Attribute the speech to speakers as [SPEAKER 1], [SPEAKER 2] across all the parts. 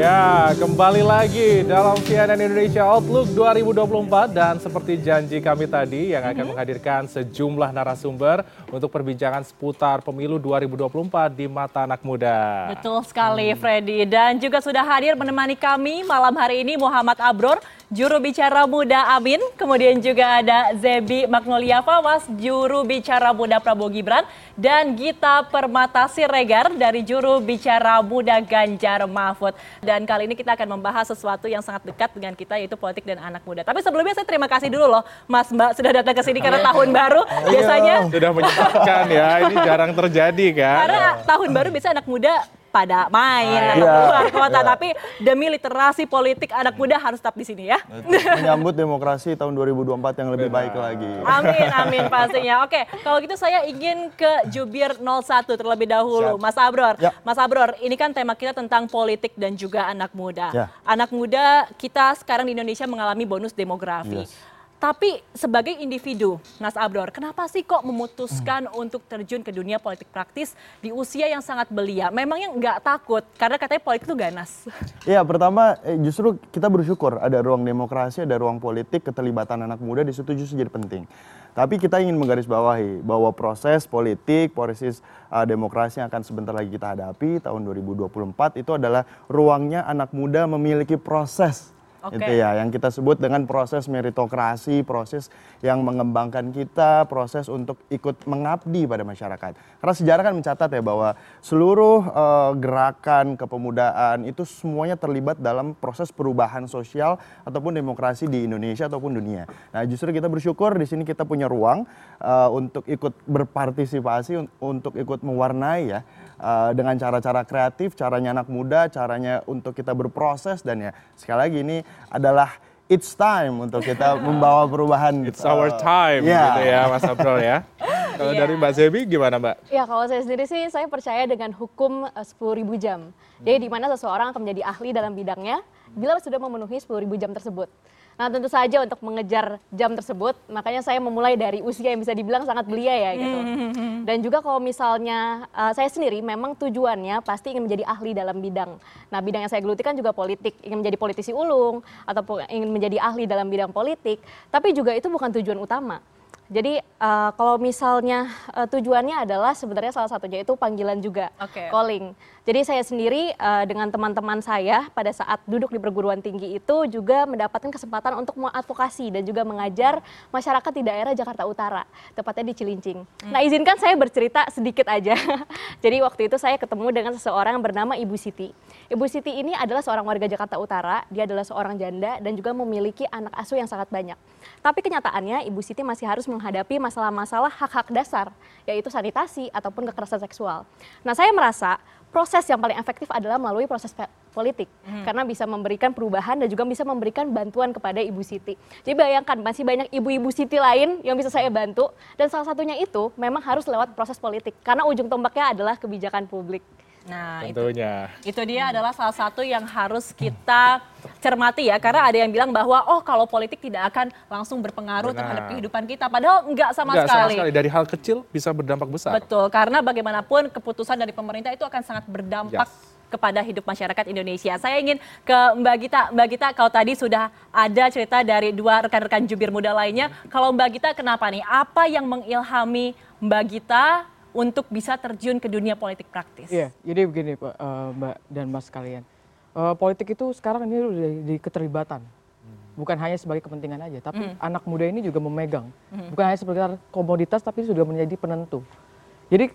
[SPEAKER 1] Ya, kembali lagi dalam CNN Indonesia Outlook 2024 dan seperti janji kami tadi yang akan menghadirkan sejumlah narasumber untuk perbincangan seputar pemilu 2024 di mata anak muda.
[SPEAKER 2] Betul sekali Freddy dan juga sudah hadir menemani kami malam hari ini Muhammad Abror, juru bicara muda Amin, kemudian juga ada Zebi Magnolia Fawas, juru bicara muda Prabowo Gibran dan Gita Permata Siregar dari juru bicara muda Ganjar Mahfud. Dan kali ini kita akan membahas sesuatu yang sangat dekat dengan kita yaitu politik dan anak muda. Tapi sebelumnya saya terima kasih dulu loh Mas Mbak sudah datang ke sini karena tahun baru biasanya
[SPEAKER 1] Sudah menyempatkan ya, ini jarang terjadi kan.
[SPEAKER 2] karena tahun baru biasa anak muda pada main atau
[SPEAKER 3] Iya.
[SPEAKER 2] keluar kota tapi demi literasi politik anak muda harus tetap di sini ya.
[SPEAKER 3] menyambut demokrasi tahun 2024 yang lebih baik lagi.
[SPEAKER 2] Amin, amin pastinya. Oke, kalau gitu saya ingin ke Jubir 01 terlebih dahulu.
[SPEAKER 3] Siap.
[SPEAKER 2] Mas Abror,
[SPEAKER 3] Ya.
[SPEAKER 2] Mas Abror, ini kan tema kita tentang politik dan juga anak muda.
[SPEAKER 3] Ya.
[SPEAKER 2] Anak muda kita sekarang di Indonesia mengalami bonus demografi.
[SPEAKER 3] Yes.
[SPEAKER 2] Tapi sebagai individu, Mas Abror, kenapa sih kok memutuskan
[SPEAKER 3] Hmm.
[SPEAKER 2] untuk terjun ke dunia politik praktis di usia yang sangat belia? Memangnya nggak takut? Karena katanya politik itu ganas.
[SPEAKER 3] Iya, pertama eh, justru kita bersyukur ada ruang demokrasi, ada ruang politik, keterlibatan anak muda di situ justru jadi penting. Tapi kita ingin menggarisbawahi bahwa proses politik, proses uh, demokrasi yang akan sebentar lagi kita hadapi tahun 2024 itu adalah ruangnya anak muda memiliki proses
[SPEAKER 2] Oke.
[SPEAKER 3] Itu ya, yang kita sebut dengan proses meritokrasi, proses yang mengembangkan kita, proses untuk ikut mengabdi pada masyarakat. Karena sejarah kan mencatat ya bahwa seluruh eh, gerakan kepemudaan itu semuanya terlibat dalam proses perubahan sosial ataupun demokrasi di Indonesia ataupun dunia. Nah, justru kita bersyukur di sini kita punya ruang eh, untuk ikut berpartisipasi un- untuk ikut mewarnai ya eh, dengan cara-cara kreatif, caranya anak muda, caranya untuk kita berproses dan ya sekali lagi ini adalah it's time untuk kita membawa perubahan.
[SPEAKER 1] It's our
[SPEAKER 3] eh,
[SPEAKER 1] time
[SPEAKER 3] ya.
[SPEAKER 1] gitu ya Mas Abrol ya. Kalau
[SPEAKER 2] Iya.
[SPEAKER 1] dari Mbak Zebi gimana Mbak?
[SPEAKER 4] Ya kalau saya sendiri sih saya percaya dengan hukum eh, 10.000 jam. Jadi di mana seseorang akan menjadi ahli dalam bidangnya bila sudah memenuhi 10.000 jam tersebut. Nah tentu saja untuk mengejar jam tersebut, makanya saya memulai dari usia yang bisa dibilang sangat belia ya gitu. Dan juga kalau misalnya eh, saya sendiri memang tujuannya pasti ingin menjadi ahli dalam bidang. Nah bidang yang saya geluti kan juga politik, ingin menjadi politisi ulung ataupun ingin menjadi ahli dalam bidang politik. Tapi juga itu bukan tujuan utama. Jadi eh, kalau misalnya eh, tujuannya adalah sebenarnya salah satunya itu panggilan juga,
[SPEAKER 2] Oke.
[SPEAKER 4] calling. Jadi saya sendiri eh, dengan teman-teman saya pada saat duduk di perguruan tinggi itu juga mendapatkan kesempatan untuk mengadvokasi dan juga mengajar masyarakat di daerah Jakarta Utara, tepatnya di Cilincing. Nah izinkan saya bercerita sedikit aja. Jadi waktu itu saya ketemu dengan seseorang yang bernama Ibu Siti. Ibu Siti ini adalah seorang warga Jakarta Utara, dia adalah seorang janda dan juga memiliki anak asuh yang sangat banyak. Tapi kenyataannya Ibu Siti masih harus menghadapi masalah-masalah hak-hak dasar, yaitu sanitasi ataupun kekerasan seksual. Nah, saya merasa proses yang paling efektif adalah melalui proses politik karena bisa memberikan perubahan dan juga bisa memberikan bantuan kepada Ibu Siti. Jadi bayangkan masih banyak ibu-ibu Siti lain yang bisa saya bantu dan salah satunya itu memang harus lewat proses politik karena ujung tombaknya adalah kebijakan publik.
[SPEAKER 2] Nah, itu
[SPEAKER 1] Tentunya.
[SPEAKER 2] Itu dia adalah salah satu yang harus kita cermati ya, karena ada yang bilang bahwa oh kalau politik tidak akan langsung berpengaruh
[SPEAKER 1] Benar.
[SPEAKER 2] terhadap kehidupan kita, padahal enggak sama
[SPEAKER 1] Enggak sama
[SPEAKER 2] sekali.
[SPEAKER 1] sekali dari hal kecil bisa berdampak besar.
[SPEAKER 2] Betul, karena bagaimanapun keputusan dari pemerintah itu akan sangat berdampak
[SPEAKER 1] Yes.
[SPEAKER 2] kepada hidup masyarakat Indonesia. Saya ingin ke Mbak Gita. Mbak Gita, kalau tadi sudah ada cerita dari dua rekan-rekan jubir muda lainnya, kalau Mbak Gita kenapa nih? Apa yang mengilhami Mbak Gita untuk bisa terjun ke dunia politik praktis?
[SPEAKER 5] Iya, jadi begini Pak, eh, Mbak dan Mas kalian. Eh, politik itu sekarang ini udah di keterlibatan. Bukan hanya sebagai kepentingan aja, tapi anak muda ini juga memegang. Bukan hanya sebagai komoditas, tapi sudah menjadi penentu. Jadi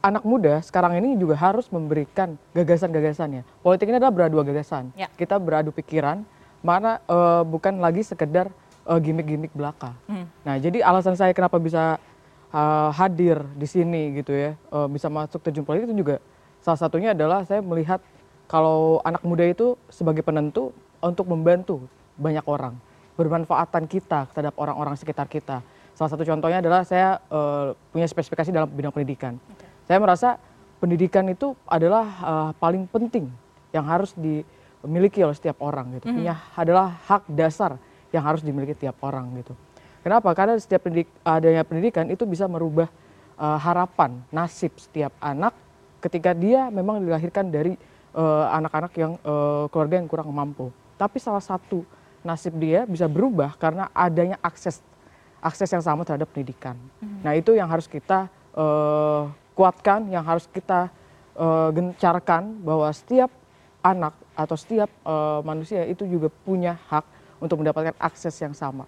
[SPEAKER 5] anak muda sekarang ini juga harus memberikan gagasan-gagasannya. Politik ini adalah beradu gagasan.
[SPEAKER 2] Ya.
[SPEAKER 5] Kita beradu pikiran, mana eh, bukan lagi sekedar eh, gimmick-gimmick belaka. Nah, jadi alasan saya kenapa bisa uh, hadir di sini gitu ya, uh, bisa masuk terjun politik itu juga salah satunya adalah saya melihat kalau anak muda itu sebagai penentu untuk membantu banyak orang, bermanfaatan kita terhadap orang-orang sekitar kita. Salah satu contohnya adalah saya uh, punya spesifikasi dalam bidang pendidikan. Saya merasa pendidikan itu adalah uh, paling penting yang harus dimiliki oleh setiap orang gitu. Punya adalah hak dasar yang harus dimiliki tiap orang gitu. Kenapa? Karena setiap pendidik, adanya pendidikan itu bisa merubah uh, harapan, nasib setiap anak ketika dia memang dilahirkan dari eh, anak-anak yang eh, keluarga yang kurang mampu. Tapi salah satu nasib dia bisa berubah karena adanya akses akses yang sama terhadap pendidikan. Nah itu yang harus kita eh, kuatkan, yang harus kita eh, gencarkan bahwa setiap anak atau setiap eh, manusia itu juga punya hak untuk mendapatkan akses yang sama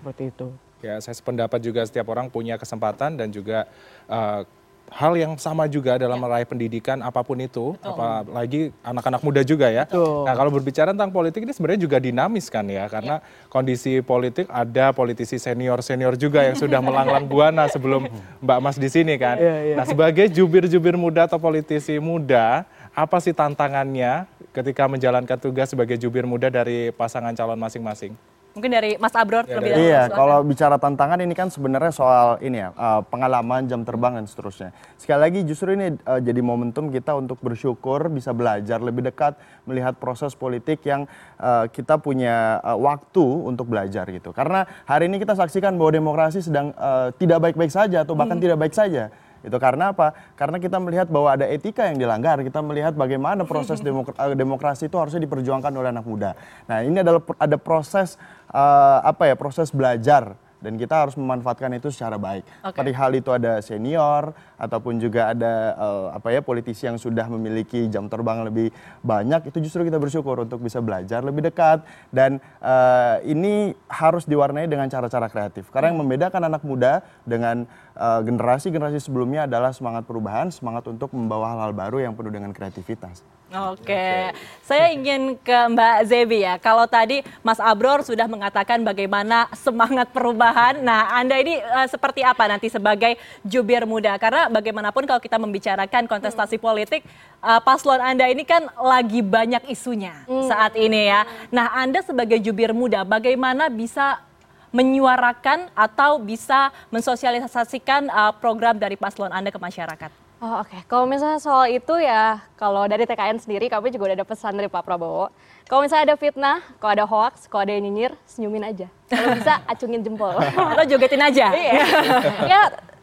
[SPEAKER 5] seperti itu.
[SPEAKER 1] Ya, saya sependapat juga setiap orang punya kesempatan dan juga eh, hal yang sama juga dalam meraih pendidikan apa pun itu, apalagi anak-anak muda juga ya.
[SPEAKER 5] Betul.
[SPEAKER 1] Nah, kalau berbicara tentang politik ini sebenarnya juga dinamis kan ya, karena kondisi politik ada politisi senior-senior juga yang sudah melanglang buana sebelum Mbak Mas di sini kan.
[SPEAKER 5] Iya, iya.
[SPEAKER 1] Nah, sebagai jubir-jubir muda atau politisi muda, apa sih tantangannya ketika menjalankan tugas sebagai jubir muda dari pasangan calon masing-masing?
[SPEAKER 2] Mungkin dari Mas Abror terlebih dahulu.
[SPEAKER 3] Iya,
[SPEAKER 2] silakan.
[SPEAKER 3] kalau bicara tantangan ini kan sebenarnya soal ini ya eh, pengalaman jam terbang dan seterusnya. Sekali lagi justru ini eh, jadi momentum kita untuk bersyukur bisa belajar lebih dekat melihat proses politik yang eh, kita punya waktu untuk belajar gitu. Karena hari ini kita saksikan bahwa demokrasi sedang tidak baik-baik saja atau bahkan tidak baik saja. Itu karena apa? Karena kita melihat bahwa ada etika yang dilanggar. Kita melihat bagaimana proses demokra- eh, demokrasi itu harusnya diperjuangkan oleh anak muda. Nah, ini adalah ada proses eh, apa ya? Proses belajar dan kita harus memanfaatkan itu secara baik.
[SPEAKER 2] Oke.
[SPEAKER 3] Perihal itu ada senior ataupun juga ada eh, apa ya politisi yang sudah memiliki jam terbang lebih banyak itu justru kita bersyukur untuk bisa belajar lebih dekat dan eh, ini harus diwarnai dengan cara-cara kreatif. Karena yang membedakan anak muda dengan eh, generasi-generasi sebelumnya adalah semangat perubahan, semangat untuk membawa hal-hal baru yang penuh dengan kreativitas.
[SPEAKER 2] Oke, saya ingin ke Mbak Zebi ya. Kalau tadi Mas Abror sudah mengatakan bagaimana semangat perubahan. Nah, Anda ini eh, seperti apa nanti sebagai jubir muda? Karena bagaimanapun kalau kita membicarakan kontestasi politik, eh, paslon Anda ini kan lagi banyak isunya saat ini ya. Nah, Anda sebagai jubir muda, bagaimana bisa menyuarakan atau bisa mensosialisasikan eh, program dari paslon Anda ke masyarakat?
[SPEAKER 4] Oh, Oke, kalau misalnya soal itu ya, kalau dari TKN sendiri kami juga udah ada pesan dari Pak Prabowo. Kalau misalnya ada fitnah, kalau ada hoax, kalau ada yang nyinyir, senyumin aja. Kalau bisa acungin jempol.
[SPEAKER 2] Atau jogetin aja?
[SPEAKER 4] Iya. ya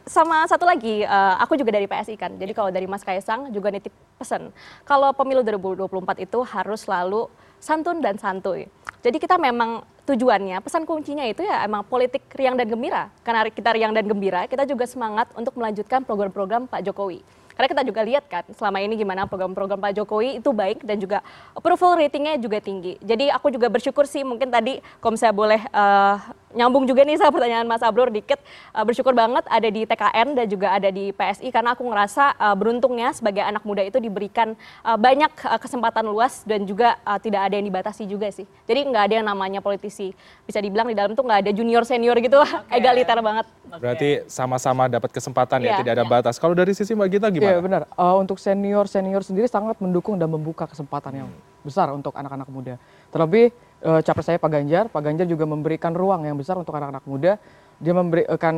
[SPEAKER 4] sama satu lagi, eh, aku juga dari PSI kan. Jadi kalau dari Mas Kaisang juga nitip pesan. Kalau pemilu 2024 itu harus selalu santun dan santuy. Jadi kita memang tujuannya, pesan kuncinya itu ya emang politik riang dan gembira. Karena kita riang dan gembira, kita juga semangat untuk melanjutkan program-program Pak Jokowi. Karena kita juga lihat kan selama ini gimana program-program Pak Jokowi itu baik dan juga approval ratingnya juga tinggi. Jadi aku juga bersyukur sih mungkin tadi kalau misalnya boleh eh, nyambung juga nih sama pertanyaan Mas Abror dikit eh, bersyukur banget ada di TKN dan juga ada di PSI karena aku ngerasa eh, beruntungnya sebagai anak muda itu diberikan eh, banyak eh, kesempatan luas dan juga eh, tidak ada yang dibatasi juga sih. Jadi nggak ada yang namanya politisi. Bisa dibilang di dalam tuh nggak ada junior senior gitu lah, egaliter banget.
[SPEAKER 1] Berarti sama-sama dapat kesempatan ya,
[SPEAKER 4] Iya,
[SPEAKER 1] tidak ada batas. Kalau dari sisi Mbak Gita gimana?
[SPEAKER 5] Iya benar. Eh, untuk senior senior sendiri sangat mendukung dan membuka kesempatan yang besar untuk anak-anak muda. Terlebih eh, capres saya Pak Ganjar, Pak Ganjar juga memberikan ruang yang besar untuk anak-anak muda. Dia memberikan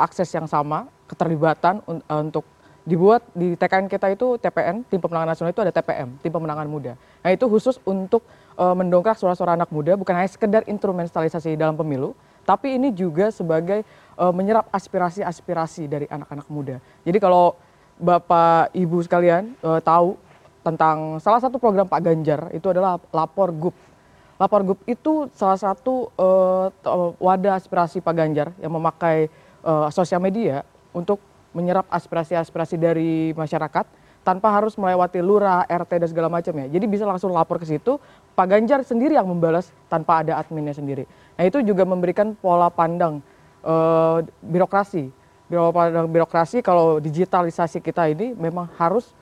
[SPEAKER 5] akses yang sama, keterlibatan un- eh, untuk dibuat di TKN kita itu TPN, tim pemenangan nasional itu ada TPM, tim pemenangan muda. Nah itu khusus untuk eh, mendongkrak suara-suara anak muda, bukan hanya sekedar instrumentalisasi dalam pemilu, tapi ini juga sebagai eh, menyerap aspirasi-aspirasi dari anak-anak muda. Jadi kalau Bapak Ibu sekalian eh, tahu tentang salah satu program Pak Ganjar itu adalah Lapor Gup. Lapor Gup itu salah satu eh, wadah aspirasi Pak Ganjar yang memakai eh, sosial media untuk menyerap aspirasi-aspirasi dari masyarakat tanpa harus melewati lurah, RT dan segala macam ya. Jadi bisa langsung lapor ke situ. Pak Ganjar sendiri yang membalas tanpa ada adminnya sendiri. Nah itu juga memberikan pola pandang eh, birokrasi. Pola pandang birokrasi kalau digitalisasi kita ini memang harus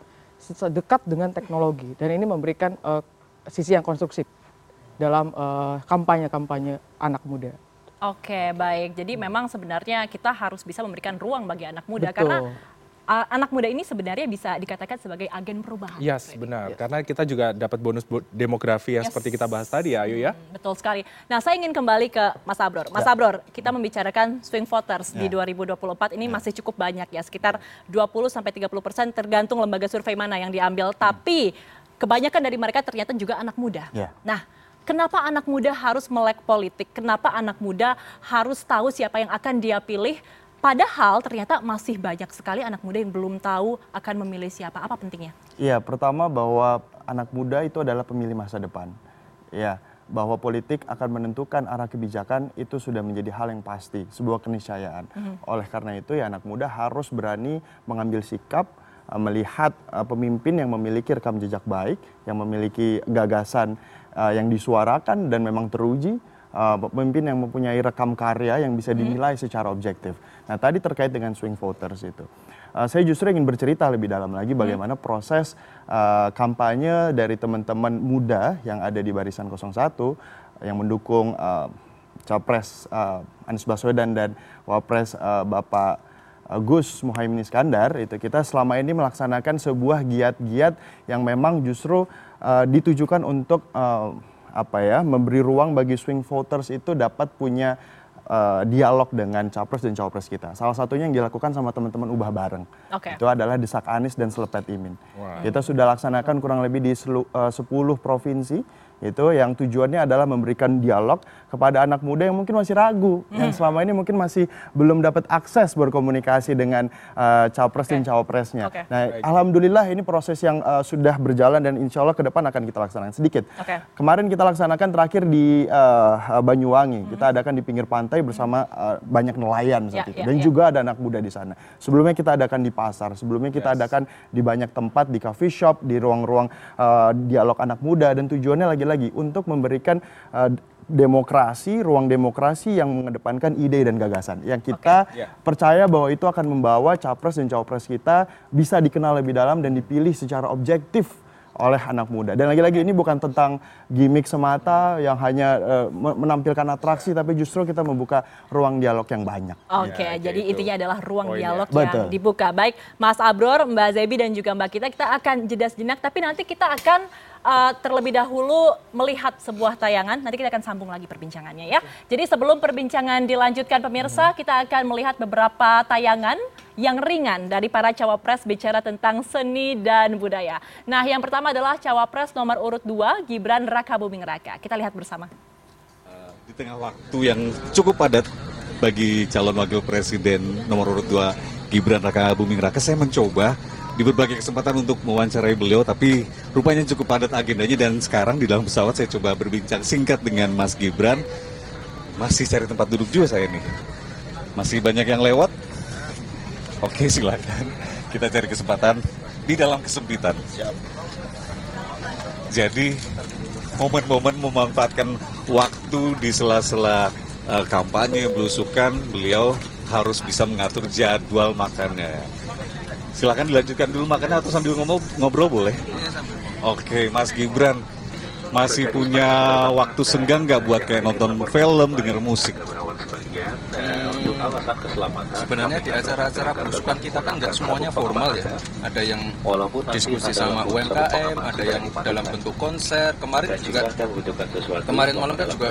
[SPEAKER 5] dekat dengan teknologi dan ini memberikan eh, sisi yang konstruksif dalam eh, kampanye-kampanye anak muda.
[SPEAKER 2] Oke, baik. Jadi memang sebenarnya kita harus bisa memberikan ruang bagi anak muda
[SPEAKER 5] Betul.
[SPEAKER 2] karena uh, anak muda ini sebenarnya bisa dikatakan sebagai agen perubahan.
[SPEAKER 1] Yes, benar. Karena kita juga dapat bonus bo- demografi yang
[SPEAKER 2] Yes.
[SPEAKER 1] seperti kita bahas tadi ya, Ayu ya.
[SPEAKER 2] Hmm, Betul sekali. Nah, saya ingin kembali ke Mas Abror. Mas Abror, kita membicarakan swing voters di 2024 ini masih cukup banyak ya, sekitar 20 sampai 30 persen tergantung lembaga survei mana yang diambil. Tapi kebanyakan dari mereka ternyata juga anak muda.
[SPEAKER 3] Ya.
[SPEAKER 2] Nah, kenapa anak muda harus melek politik? Kenapa anak muda harus tahu siapa yang akan dia pilih? Padahal ternyata masih banyak sekali anak muda yang belum tahu akan memilih siapa. Apa pentingnya?
[SPEAKER 3] Iya, pertama bahwa anak muda itu adalah pemilih masa depan. Ya, bahwa politik akan menentukan arah kebijakan itu sudah menjadi hal yang pasti, sebuah keniscayaan. Oleh karena itu ya anak muda harus berani mengambil sikap uh, melihat uh, pemimpin yang memiliki rekam jejak baik, yang memiliki gagasan uh, yang disuarakan dan memang teruji, uh, pemimpin yang mempunyai rekam karya yang bisa dinilai secara objektif. Nah, tadi terkait dengan swing voters itu. Uh, saya justru ingin bercerita lebih dalam lagi bagaimana proses uh, kampanye dari teman-teman muda yang ada di barisan 01 yang mendukung uh, capres uh, Anies Baswedan dan wapres uh, Bapak uh, Gus Muhaimin Iskandar itu kita selama ini melaksanakan sebuah giat-giat yang memang justru uh, ditujukan untuk uh, apa ya memberi ruang bagi swing voters itu dapat punya uh, dialog dengan capres dan cawapres kita. Salah satunya yang dilakukan sama teman-teman ubah bareng.
[SPEAKER 2] Oke.
[SPEAKER 3] Itu adalah desak Anies dan selepet Imin. Kita sudah laksanakan kurang lebih di selu- eh, 10 provinsi itu yang tujuannya adalah memberikan dialog kepada anak muda yang mungkin masih ragu, yang selama ini mungkin masih belum dapat akses berkomunikasi dengan eh, capres dan cawapresnya.
[SPEAKER 2] Oke.
[SPEAKER 3] Nah, alhamdulillah ini proses yang eh, sudah berjalan dan insya Allah ke depan akan kita laksanakan sedikit.
[SPEAKER 2] Oke.
[SPEAKER 3] Kemarin kita laksanakan terakhir di eh, Banyuwangi. Kita adakan di pinggir pantai bersama eh, banyak nelayan saat
[SPEAKER 2] Ya,
[SPEAKER 3] itu
[SPEAKER 2] ya,
[SPEAKER 3] dan
[SPEAKER 2] ya.
[SPEAKER 3] juga ada anak muda di sana. Sebelumnya kita adakan di pasar, sebelumnya kita adakan di banyak tempat di coffee shop, di ruang-ruang eh, dialog anak muda dan tujuannya lagi-lagi untuk memberikan eh, demokrasi, ruang demokrasi yang mengedepankan ide dan gagasan. Yang kita percaya bahwa itu akan membawa capres dan cawapres kita bisa dikenal lebih dalam dan dipilih secara objektif oleh anak muda. Dan lagi-lagi ini bukan tentang gimmick semata yang hanya me- menampilkan atraksi, tapi justru kita membuka ruang dialog yang banyak.
[SPEAKER 2] Oke,
[SPEAKER 1] Ya,
[SPEAKER 2] jadi
[SPEAKER 1] itu
[SPEAKER 2] intinya adalah ruang
[SPEAKER 1] poinnya.
[SPEAKER 2] dialog
[SPEAKER 3] Betul.
[SPEAKER 2] yang dibuka. Baik, Mas Abror, Mbak Zebi dan juga Mbak Kita, kita akan jeda sejenak, tapi nanti kita akan uh, terlebih dahulu melihat sebuah tayangan. Nanti kita akan sambung lagi perbincangannya ya. Jadi sebelum perbincangan dilanjutkan pemirsa, kita akan melihat beberapa tayangan yang ringan dari para cawapres bicara tentang seni dan budaya. Nah, yang pertama adalah cawapres nomor urut 2, Gibran Raka Buming Raka. Kita lihat bersama.
[SPEAKER 6] Di tengah waktu yang cukup padat bagi calon wakil presiden nomor urut 2 Gibran Raka Buming Raka, saya mencoba di berbagai kesempatan untuk mewawancarai beliau, tapi rupanya cukup padat agendanya dan sekarang di dalam pesawat saya coba berbincang singkat dengan Mas Gibran. Masih cari tempat duduk juga saya nih. Masih banyak yang lewat? Oke silakan. Kita cari kesempatan di dalam kesempitan. Jadi momen-momen memanfaatkan waktu di sela-sela eh, kampanye belusukan, beliau harus bisa mengatur jadwal makannya. Silakan dilanjutkan dulu makannya atau sambil ngomong ngobrol boleh? Oke, Mas Gibran masih punya waktu senggang nggak buat kayak nonton film, denger musik?
[SPEAKER 7] Sebenarnya di acara-acara belusukan kita kan nggak semuanya formal ya. Ada yang diskusi sama UMKM, ada yang dalam bentuk konser. Kemarin juga kemarin malam kan juga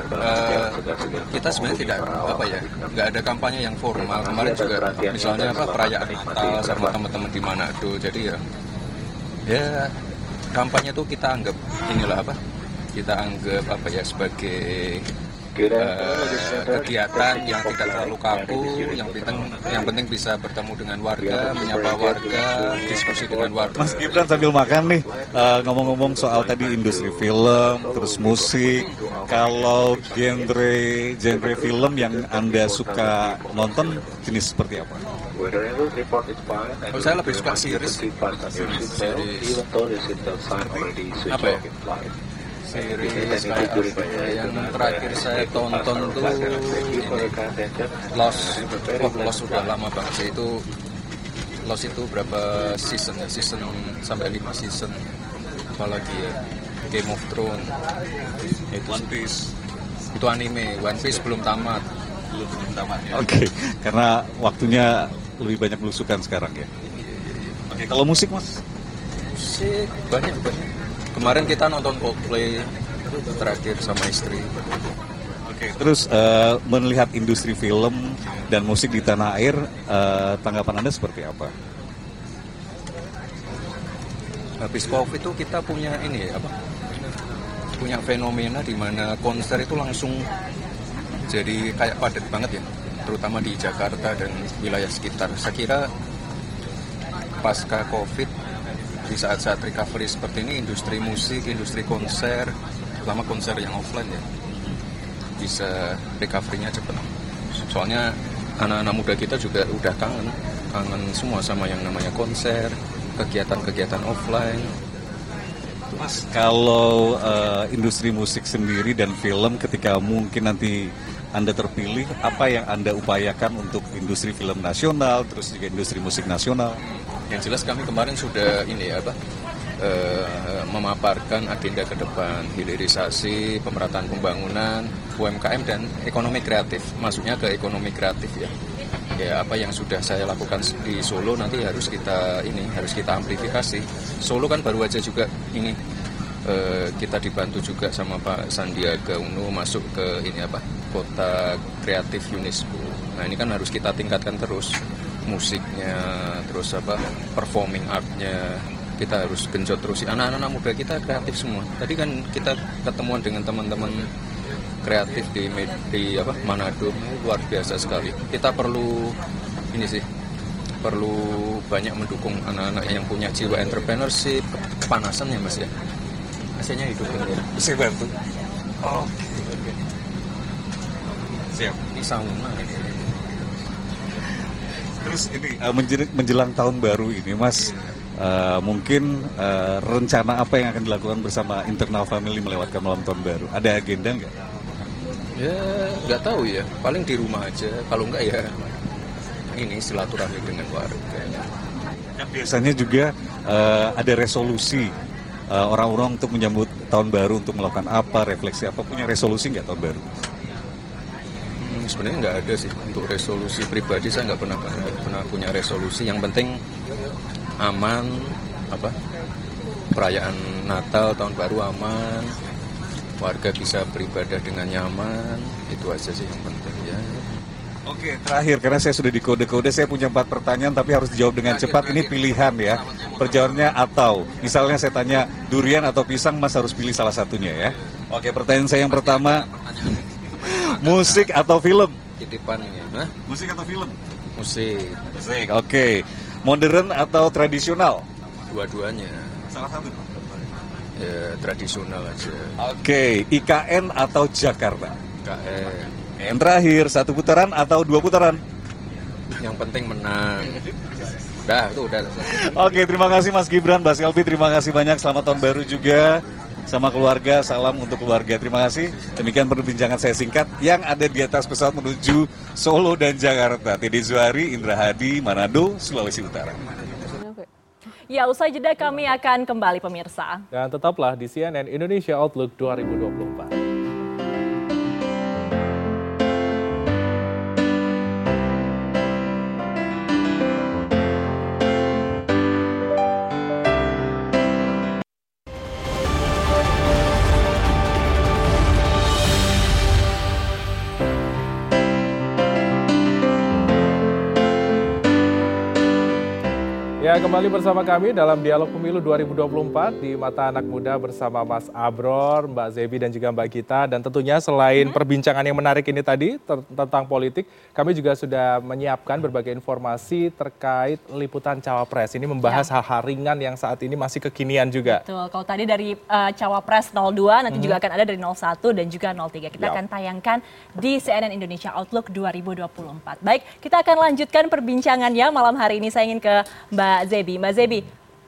[SPEAKER 7] kita sebenarnya tidak apa ya, nggak ada kampanye yang formal. Kemarin juga misalnya apa perayaan Natal sama teman-teman di Manado. Jadi ya ya kampanye tuh kita anggap inilah apa? Kita anggap apa ya sebagai eh, kegiatan yang tidak terlalu kaku, yang penting yang penting bisa bertemu dengan warga, menyapa warga, diskusi dengan warga.
[SPEAKER 6] Mas Gibran sambil makan nih, eh, ngomong-ngomong soal tadi industri film, terus musik, kalau genre genre film yang anda suka nonton jenis seperti apa?
[SPEAKER 7] Oh, saya lebih suka series, series apa ya? Series kayak ya? Yang terakhir saya tonton tuh Lost. Lost sudah lama banget itu. Lost itu berapa season ya? Season sampai 5 season. Apalagi ya? Game of Thrones. Itu
[SPEAKER 6] One Piece.
[SPEAKER 7] itu anime. One Piece belum tamat.
[SPEAKER 6] Belum tamat ya. Oke, karena waktunya lebih banyak belusukan sekarang ya. Oke, kalau musik mas?
[SPEAKER 7] Musik banyak banyak. Kemarin kita nonton Coldplay terakhir sama istri.
[SPEAKER 6] Oke, terus eh, melihat industri film dan musik di tanah air, eh, tanggapan anda seperti apa?
[SPEAKER 7] Habis COVID itu kita punya ini ya, apa? Punya fenomena di mana konser itu langsung jadi kayak padat banget ya, terutama di Jakarta dan wilayah sekitar. Saya kira pasca COVID di saat-saat recovery seperti ini industri musik, industri konser, terutama konser yang offline ya bisa recovery-nya cepat. Soalnya anak-anak muda kita juga udah kangen, kangen semua sama yang namanya konser, kegiatan-kegiatan offline.
[SPEAKER 6] Mas, kalau uh, industri musik sendiri dan film ketika mungkin nanti anda terpilih, apa yang Anda upayakan untuk industri film nasional, terus juga industri musik nasional?
[SPEAKER 7] Yang jelas kami kemarin sudah ini apa uh, memaparkan agenda ke depan hilirisasi, pemerataan pembangunan, UMKM dan ekonomi kreatif. Masuknya ke ekonomi kreatif ya. Ya apa yang sudah saya lakukan di Solo nanti harus kita ini harus kita amplifikasi. Solo kan baru aja juga ini uh, kita dibantu juga sama Pak Sandiaga Uno masuk ke ini apa kota kreatif UNESCO. Nah ini kan harus kita tingkatkan terus musiknya, terus apa performing artnya kita harus genjot terus. Anak-anak muda kita kreatif semua. Tadi kan kita ketemuan dengan teman-teman kreatif di di apa Manado luar biasa sekali. Kita perlu ini sih perlu banyak mendukung anak-anak yang punya jiwa entrepreneurship, kepanasan ya mas ya. Hasilnya hidup ya.
[SPEAKER 6] Bisa bantu. Oh. Siap.
[SPEAKER 7] Ini sauna.
[SPEAKER 6] Terus ini uh, menjelang tahun baru ini, Mas, uh, mungkin uh, rencana apa yang akan dilakukan bersama internal family melewatkan malam tahun baru? Ada agenda nggak?
[SPEAKER 7] Ya, nggak tahu ya. Paling di rumah aja. Kalau nggak ya ini silaturahmi dengan warga.
[SPEAKER 6] Kan biasanya juga uh, ada resolusi orang-orang uh, untuk menyambut tahun baru untuk melakukan apa, refleksi apa, punya resolusi nggak tahun baru?
[SPEAKER 7] Sebenarnya nggak ada sih untuk resolusi pribadi saya nggak pernah pernah punya resolusi yang penting aman apa perayaan Natal tahun baru aman warga bisa beribadah dengan nyaman itu aja sih yang penting ya
[SPEAKER 6] Oke, terakhir karena saya sudah di kode-kode, saya punya empat pertanyaan tapi harus dijawab dengan cepat. Ini pilihan ya, perjawabannya atau. Misalnya saya tanya durian atau pisang, Mas harus pilih salah satunya ya. Oke, pertanyaan saya yang pertama, Musik atau film?
[SPEAKER 7] Titipan ini. Hah?
[SPEAKER 6] Musik atau film?
[SPEAKER 7] Musik.
[SPEAKER 6] Musik, oke. Okay. Modern atau tradisional?
[SPEAKER 7] Dua-duanya.
[SPEAKER 6] Salah satu?
[SPEAKER 7] Ya, tradisional aja.
[SPEAKER 6] Oke, okay. IKN atau Jakarta?
[SPEAKER 7] IKN.
[SPEAKER 6] Yang terakhir, satu putaran atau dua putaran?
[SPEAKER 7] Yang penting menang. Udah, itu udah.
[SPEAKER 6] Oke, terima kasih Mas Gibran, Mbak Selvi, terima kasih banyak. Selamat tahun baru juga sama keluarga, salam untuk keluarga. Terima kasih. Demikian perbincangan saya singkat yang ada di atas pesawat menuju Solo dan Jakarta. Teddy Zuhari, Indra Hadi, Manado, Sulawesi Utara.
[SPEAKER 2] Ya, usai jeda kami akan kembali pemirsa.
[SPEAKER 1] Dan tetaplah di CNN Indonesia Outlook 2024. Kembali bersama kami dalam Dialog Pemilu 2024 di Mata Anak Muda bersama Mas Abror, Mbak Zebi dan juga Mbak Gita. Dan tentunya selain hmm. perbincangan yang menarik ini tadi tentang politik, kami juga sudah menyiapkan berbagai informasi terkait liputan Cawapres. Ini membahas ya. hal-hal ya. ringan yang saat ini masih kekinian juga.
[SPEAKER 2] Betul, kalau tadi dari uh, Cawapres 02, nanti hmm. juga akan ada dari 01 dan juga 03. Kita ya. akan tayangkan di CNN Indonesia Outlook 2024. Baik, kita akan lanjutkan perbincangannya malam hari ini. Saya ingin ke Mbak Mbak Zebi. Mbak Zebi,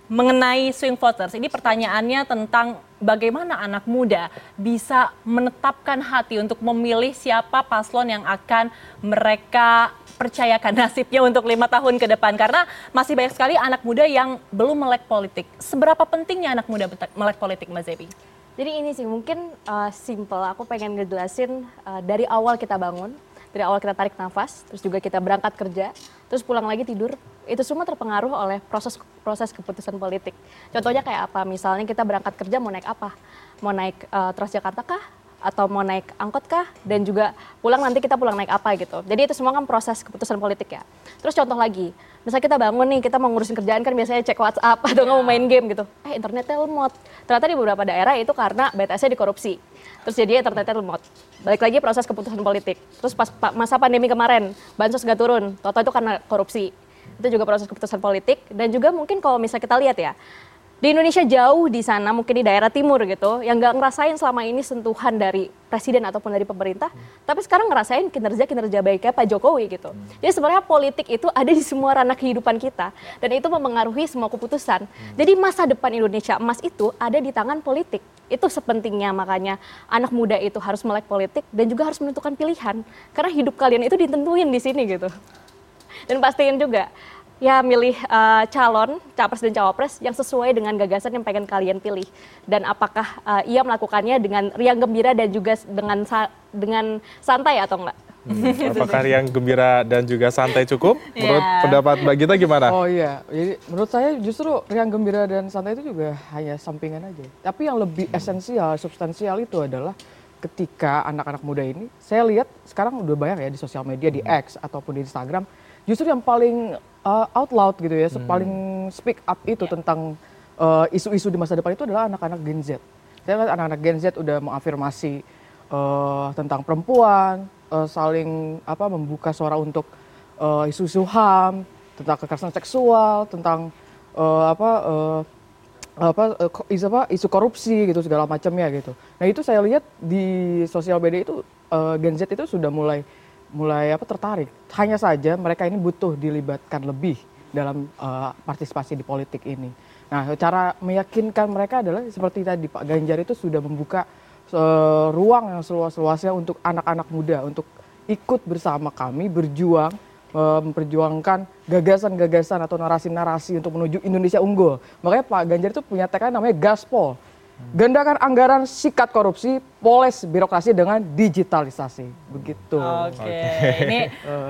[SPEAKER 2] mengenai swing voters, ini pertanyaannya tentang bagaimana anak muda bisa menetapkan hati untuk memilih siapa paslon yang akan mereka percayakan nasibnya untuk lima tahun ke depan karena masih banyak sekali anak muda yang belum melek politik. Seberapa pentingnya anak muda melek politik, Mbak Zebi?
[SPEAKER 4] Jadi ini sih mungkin uh, simple. Aku pengen ngejelasin uh, dari awal kita bangun, dari awal kita tarik nafas, terus juga kita berangkat kerja, terus pulang lagi tidur, itu semua terpengaruh oleh proses proses keputusan politik. Contohnya kayak apa? Misalnya kita berangkat kerja mau naik apa? Mau naik uh, Transjakarta kah? Atau mau naik angkot kah? Dan juga pulang nanti kita pulang naik apa gitu. Jadi itu semua kan proses keputusan politik ya. Terus contoh lagi, misalnya kita bangun nih, kita mau ngurusin kerjaan kan biasanya cek WhatsApp atau nggak mau main game gitu. Eh internetnya lemot. Ternyata di beberapa daerah itu karena BTS-nya dikorupsi. Terus jadi internetnya lemot. Balik lagi proses keputusan politik. Terus pas masa pandemi kemarin, bansos nggak turun. Toto itu karena korupsi itu juga proses keputusan politik dan juga mungkin kalau misalnya kita lihat ya di Indonesia jauh di sana mungkin di daerah timur gitu yang nggak ngerasain selama ini sentuhan dari presiden ataupun dari pemerintah tapi sekarang ngerasain kinerja kinerja baiknya Pak Jokowi gitu. Jadi sebenarnya politik itu ada di semua ranah kehidupan kita dan itu mempengaruhi semua keputusan. Jadi masa depan Indonesia emas itu ada di tangan politik. Itu sepentingnya makanya anak muda itu harus melek politik dan juga harus menentukan pilihan. Karena hidup kalian itu ditentuin di sini gitu. Dan pastiin juga ya milih uh, calon capres dan cawapres yang sesuai dengan gagasan yang pengen kalian pilih dan apakah uh, ia melakukannya dengan riang gembira dan juga dengan sa dengan santai atau enggak
[SPEAKER 1] Hmm, apakah riang gembira dan juga santai cukup? Menurut yeah. pendapat Mbak Gita gimana?
[SPEAKER 5] Oh iya, jadi menurut saya justru riang gembira dan santai itu juga hanya sampingan aja. Tapi yang lebih esensial, substansial itu adalah ketika anak-anak muda ini, saya lihat sekarang udah banyak ya di sosial media, di X ataupun di Instagram, justru yang paling uh, out loud gitu ya, hmm. paling speak up itu yeah. tentang uh, isu-isu uh, di masa depan itu adalah anak-anak Gen Z. Saya lihat anak-anak Gen Z udah mengafirmasi uh, tentang perempuan, uh, saling apa membuka suara untuk uh, isu-isu HAM, tentang kekerasan seksual, tentang uh, apa uh, apa isu apa isu korupsi gitu segala macamnya gitu. Nah itu saya lihat di sosial media itu uh, Gen Z itu sudah mulai mulai apa tertarik. Hanya saja mereka ini butuh dilibatkan lebih dalam uh, partisipasi di politik ini. Nah, cara meyakinkan mereka adalah seperti tadi Pak Ganjar itu sudah membuka uh, ruang yang seluas-luasnya untuk anak-anak muda untuk ikut bersama kami berjuang memperjuangkan gagasan-gagasan atau narasi-narasi untuk menuju Indonesia unggul. Makanya Pak Ganjar itu punya tagline namanya Gaspol Gandakan anggaran sikat korupsi, poles birokrasi dengan digitalisasi. Begitu.
[SPEAKER 2] Oke, okay. ini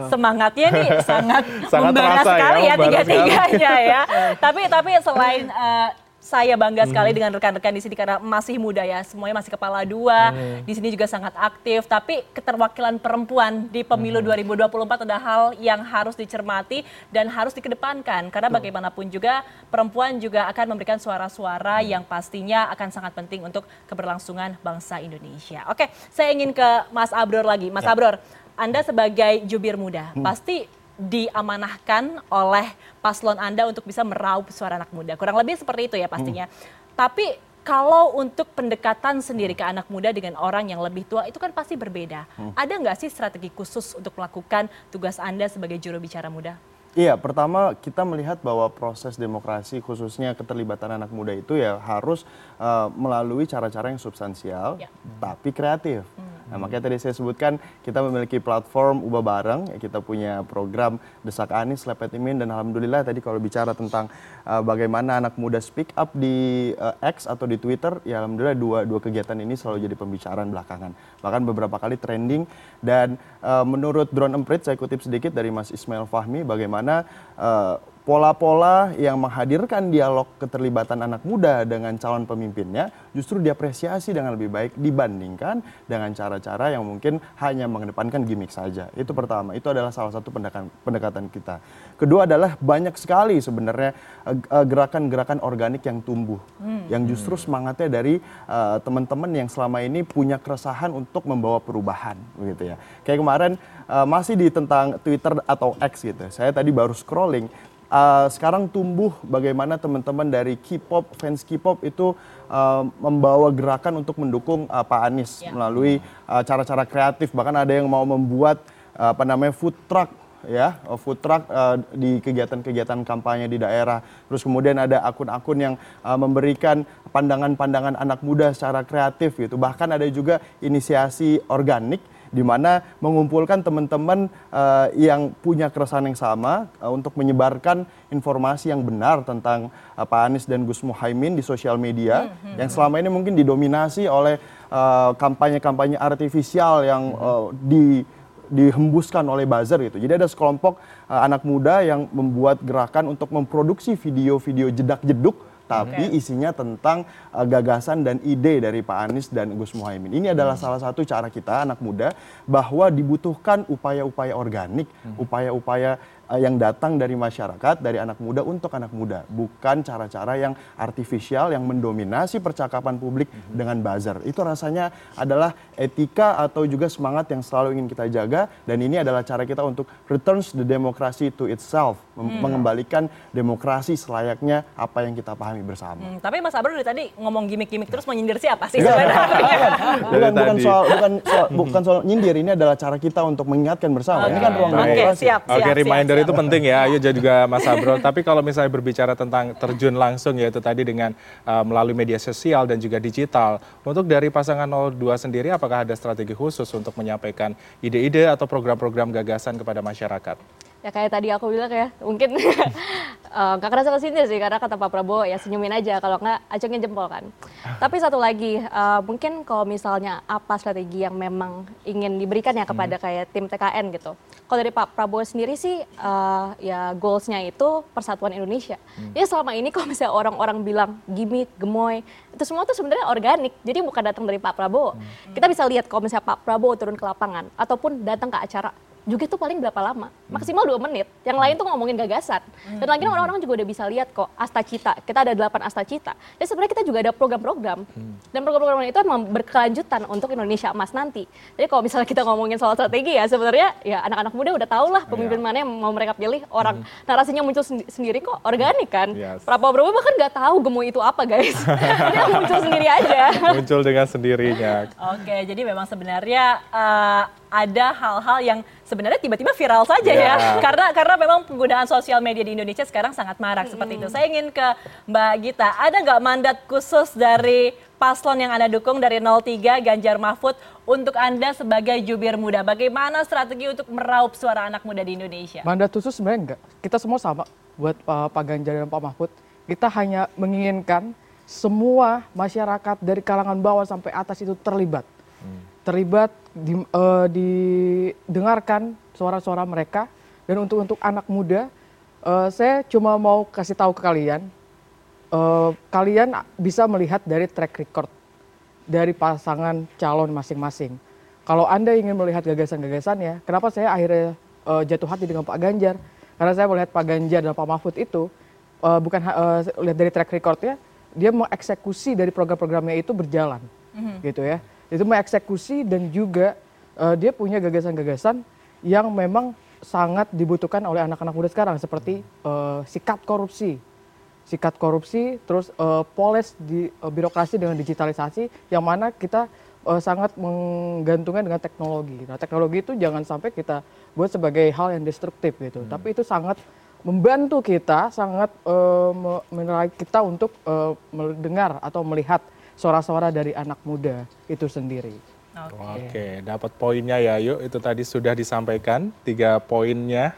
[SPEAKER 2] semangatnya nih sangat, sangat membara ya, sekali ya, ya tiga-tiganya ya. tapi tapi selain uh, saya bangga sekali hmm. dengan rekan-rekan di sini karena masih muda ya, semuanya masih kepala dua. Hmm. Di sini juga sangat aktif, tapi keterwakilan perempuan di pemilu hmm. 2024 adalah hal yang harus dicermati dan harus dikedepankan karena bagaimanapun juga perempuan juga akan memberikan suara-suara hmm. yang pastinya akan sangat penting untuk keberlangsungan bangsa Indonesia. Oke, saya ingin ke Mas Abror lagi. Mas ya. Abror, Anda sebagai jubir muda, hmm. pasti diamanahkan oleh paslon Anda untuk bisa meraup suara anak muda. Kurang lebih seperti itu ya pastinya. Hmm. Tapi kalau untuk pendekatan sendiri ke anak muda dengan orang yang lebih tua itu kan pasti berbeda. Hmm. Ada nggak sih strategi khusus untuk melakukan tugas Anda sebagai juru bicara muda?
[SPEAKER 3] Iya, pertama kita melihat bahwa proses demokrasi khususnya keterlibatan anak muda itu ya harus uh, melalui cara-cara yang substansial ya. tapi kreatif. Hmm. Nah, makanya tadi saya sebutkan kita memiliki platform Ubah Bareng, ya, kita punya program Desak Anis, Lepet Imin, dan Alhamdulillah tadi kalau bicara tentang uh, bagaimana anak muda speak up di uh, X atau di Twitter, ya Alhamdulillah dua, dua kegiatan ini selalu jadi pembicaraan belakangan. Bahkan beberapa kali trending dan uh, menurut Drone Emprit, saya kutip sedikit dari Mas Ismail Fahmi, bagaimana pola-pola yang menghadirkan dialog keterlibatan anak muda dengan calon pemimpinnya justru diapresiasi dengan lebih baik dibandingkan dengan cara-cara yang mungkin hanya mengedepankan gimmick saja. Itu pertama, itu adalah salah satu pendekatan, pendekatan kita. Kedua adalah banyak sekali sebenarnya eh, gerakan-gerakan organik yang tumbuh, hmm. yang justru semangatnya dari uh, teman-teman yang selama ini punya keresahan untuk membawa perubahan, begitu ya. Kayak kemarin uh, masih di tentang Twitter atau X gitu. Saya tadi baru scrolling uh, sekarang tumbuh bagaimana teman-teman dari K-pop, fans K-pop itu uh, membawa gerakan untuk mendukung uh, Pak Anies ya. melalui cara-cara uh, kreatif. Bahkan ada yang mau membuat uh, apa namanya food truck ya food truck uh, di kegiatan-kegiatan kampanye di daerah. Terus kemudian ada akun-akun yang uh, memberikan pandangan-pandangan anak muda secara kreatif gitu. Bahkan ada juga inisiasi organik di mana mengumpulkan teman-teman uh, yang punya keresahan yang sama uh, untuk menyebarkan informasi yang benar tentang uh, Pak Anies dan Gus Muhaimin di sosial media hmm, hmm, yang selama ini mungkin didominasi oleh kampanye-kampanye uh, artifisial yang uh, di dihembuskan oleh buzzer gitu. Jadi ada sekelompok uh, anak muda yang membuat gerakan untuk memproduksi video-video jedak-jeduk tapi okay. isinya tentang uh, gagasan dan ide dari Pak Anies dan Gus Muhaimin. Ini adalah hmm. salah satu cara kita anak muda bahwa dibutuhkan upaya-upaya organik, hmm. upaya-upaya uh, yang datang dari masyarakat, dari anak muda untuk anak muda, bukan cara-cara yang artifisial yang mendominasi percakapan publik dengan buzzer. Itu rasanya adalah etika atau juga semangat yang selalu ingin kita jaga dan ini adalah cara kita untuk returns the democracy to itself, mem- mengembalikan demokrasi selayaknya apa yang kita pahami bersama.
[SPEAKER 2] Hmm, tapi Mas Abro dari tadi ngomong gimmick-gimmick terus mau nyindir siapa sih
[SPEAKER 3] Enggak,
[SPEAKER 2] sebenarnya?
[SPEAKER 3] bukan, bukan, soal bukan soal, bukan soal nyindir ini adalah cara kita untuk mengingatkan bersama. Ini kan ruang
[SPEAKER 2] Oke,
[SPEAKER 3] demokrasi.
[SPEAKER 2] siap, siap.
[SPEAKER 1] Oke,
[SPEAKER 2] siap,
[SPEAKER 1] reminder
[SPEAKER 2] siap.
[SPEAKER 1] itu penting ya. Ayo juga Mas Abro. Tapi kalau misalnya berbicara tentang terjun langsung yaitu tadi dengan uh, melalui media sosial dan juga digital. Untuk dari pasangan 02 sendiri apakah ada strategi khusus untuk menyampaikan ide-ide atau program-program gagasan kepada masyarakat?
[SPEAKER 4] Ya kayak tadi aku bilang ya, mungkin eh, nggak kerasa kesindir sih karena kata Pak Prabowo ya senyumin aja kalau nggak acungin jempol kan. Tapi satu lagi, eh, mungkin kalau misalnya apa strategi yang memang ingin diberikan ya kepada kayak tim TKN gitu. Kalau dari Pak Prabowo sendiri sih eh, ya goalsnya itu persatuan Indonesia. Jadi selama ini kalau misalnya orang-orang bilang gimmick, gemoy, itu semua tuh sebenarnya organik. Jadi bukan datang dari Pak Prabowo. Kita bisa lihat kalau misalnya Pak Prabowo turun ke lapangan ataupun datang ke acara juga itu paling berapa lama? Maksimal dua menit. Yang lain tuh ngomongin gagasan. Dan lagi orang-orang juga udah bisa lihat kok Asta Cita. Kita ada delapan Asta Cita. Dan sebenarnya kita juga ada program-program. Dan program-program itu emang berkelanjutan untuk Indonesia Emas nanti. Jadi kalau misalnya kita ngomongin soal strategi ya sebenarnya ya anak-anak muda udah tahu lah pemimpin mana yang mau mereka pilih. Orang narasinya muncul sendi- sendiri kok organik kan.
[SPEAKER 1] Yes.
[SPEAKER 4] Prabowo bahkan nggak tahu gemoy itu apa guys. Dia muncul sendiri aja.
[SPEAKER 1] Muncul dengan sendirinya.
[SPEAKER 2] Oke, jadi memang sebenarnya eh, ada hal-hal yang sebenarnya tiba-tiba viral saja
[SPEAKER 1] Ya.
[SPEAKER 2] ya. Karena karena memang penggunaan sosial media di Indonesia sekarang sangat marak seperti itu. Saya ingin ke Mbak Gita, ada nggak mandat khusus dari paslon yang Anda dukung dari 03 Ganjar Mahfud untuk Anda sebagai jubir muda? Bagaimana strategi untuk meraup suara anak muda di Indonesia?
[SPEAKER 5] Mandat khusus sebenarnya enggak. Kita semua sama buat uh, Pak Ganjar dan Pak Mahfud. Kita hanya menginginkan semua masyarakat dari kalangan bawah sampai atas itu terlibat. Terlibat di, eh, didengarkan suara-suara mereka dan untuk untuk anak muda eh, saya cuma mau kasih tahu ke kalian eh, kalian bisa melihat dari track record dari pasangan calon masing-masing. Kalau Anda ingin melihat gagasan-gagasannya, kenapa saya akhirnya eh, jatuh hati dengan Pak Ganjar? Karena saya melihat Pak Ganjar dan Pak Mahfud itu eh, bukan eh, lihat dari track recordnya, dia mengeksekusi dari program-programnya itu berjalan, gitu ya. Itu mengeksekusi dan juga eh, dia punya gagasan-gagasan yang memang sangat dibutuhkan oleh anak-anak muda sekarang, seperti eh, sikat korupsi, sikat korupsi, terus eh, poles di eh, birokrasi dengan digitalisasi, yang mana kita eh, sangat menggantungkan dengan teknologi. Nah, teknologi itu jangan sampai kita buat sebagai hal yang destruktif gitu, tapi itu sangat membantu kita, sangat eh, me- menerai kita untuk eh, mendengar atau melihat suara-suara dari anak muda itu sendiri.
[SPEAKER 1] Oke, dapat poinnya ya. Yuk, itu tadi sudah disampaikan tiga poinnya.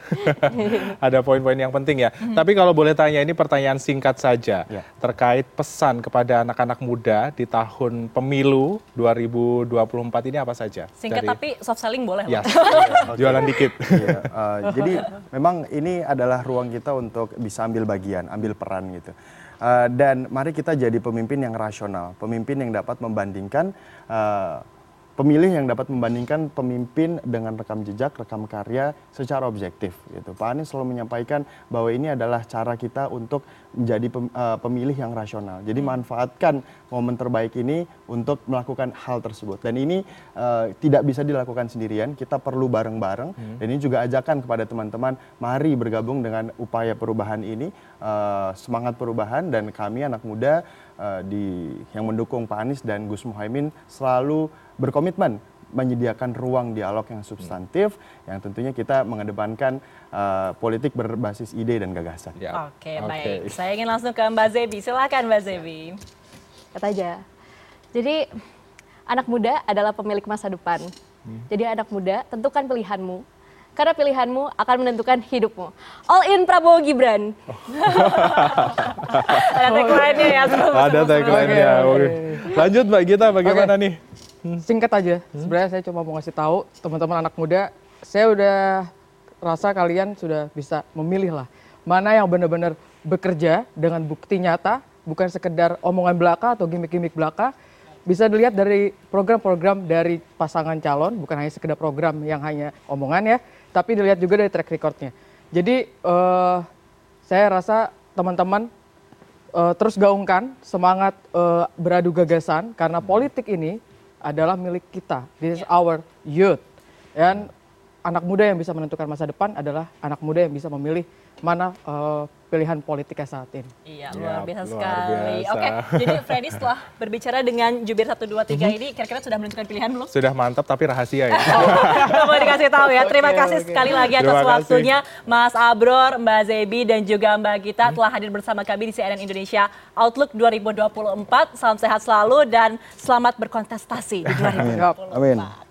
[SPEAKER 1] Ada poin-poin yang penting ya. Tapi kalau boleh tanya, ini pertanyaan singkat saja
[SPEAKER 3] Ya.
[SPEAKER 1] terkait pesan kepada anak-anak muda di tahun pemilu 2024 ini apa saja?
[SPEAKER 2] Singkat
[SPEAKER 1] Dari-
[SPEAKER 2] tapi soft selling boleh
[SPEAKER 1] Ya,
[SPEAKER 2] loh.
[SPEAKER 1] jualan dikit.
[SPEAKER 3] Iya, eh, jadi memang ini adalah ruang kita untuk bisa ambil bagian, ambil peran gitu. Eh, dan mari kita jadi pemimpin yang rasional, pemimpin yang dapat membandingkan eh, pemilih yang dapat membandingkan pemimpin dengan rekam jejak, rekam karya secara objektif gitu. Pak Anies selalu menyampaikan bahwa ini adalah cara kita untuk menjadi eh, pemilih yang rasional. Jadi manfaatkan momen terbaik ini untuk melakukan hal tersebut. Dan ini eh, tidak bisa dilakukan sendirian, kita perlu bareng-bareng. Dan ini juga ajakan kepada teman-teman, mari bergabung dengan upaya perubahan ini, eh, semangat perubahan dan kami anak muda eh, di yang mendukung Pak Anies dan Gus Muhaimin selalu berkomitmen menyediakan ruang dialog yang substantif, yang tentunya kita mengedepankan eh, politik berbasis ide dan gagasan.
[SPEAKER 1] Ya.
[SPEAKER 2] Oke, baik. Saya ingin langsung ke Mbak Zebi. Silakan Mbak Zebi.
[SPEAKER 4] kata aja. Jadi anak muda adalah pemilik masa depan. Jadi anak muda tentukan pilihanmu. Karena pilihanmu akan menentukan hidupmu. All in Prabowo Gibran.
[SPEAKER 2] Ada tagline-nya ya. sebelum-
[SPEAKER 1] Ada tagline-nya.
[SPEAKER 5] Oke.
[SPEAKER 1] Lanjut Mbak Gita, bagaimana nih?
[SPEAKER 5] Singkat aja, sebenarnya saya cuma mau ngasih tahu teman-teman anak muda, saya udah rasa kalian sudah bisa memilih lah mana yang benar-benar bekerja dengan bukti nyata, bukan sekedar omongan belaka atau gimmick-gimmick belaka. Bisa dilihat dari program-program dari pasangan calon, bukan hanya sekedar program yang hanya omongan ya, tapi dilihat juga dari track recordnya. Jadi eh, saya rasa teman-teman eh, terus gaungkan semangat eh, beradu gagasan karena politik ini adalah milik kita. This is our youth. Dan anak muda yang bisa menentukan masa depan adalah anak muda yang bisa memilih mana eh, pilihan politiknya saat ini.
[SPEAKER 2] Iya, luar biasa
[SPEAKER 1] luar
[SPEAKER 2] sekali.
[SPEAKER 1] biasa.
[SPEAKER 2] Oke, jadi Freddy setelah berbicara dengan jubir 1, 2, 3
[SPEAKER 1] Mhm.
[SPEAKER 2] ini, kira-kira sudah menentukan pilihan belum?
[SPEAKER 1] Sudah mantap tapi rahasia ya.
[SPEAKER 2] Nggak boleh dikasih tahu ya. Terima
[SPEAKER 5] Oke,
[SPEAKER 2] kasih
[SPEAKER 5] oke.
[SPEAKER 2] sekali lagi atas
[SPEAKER 1] Terima kasih.
[SPEAKER 2] waktunya Mas Abror, Mbak Zebi, dan juga Mbak Gita telah hadir bersama kami di CNN Indonesia Outlook 2024. Salam sehat selalu dan selamat berkontestasi di 2024.
[SPEAKER 3] Amin.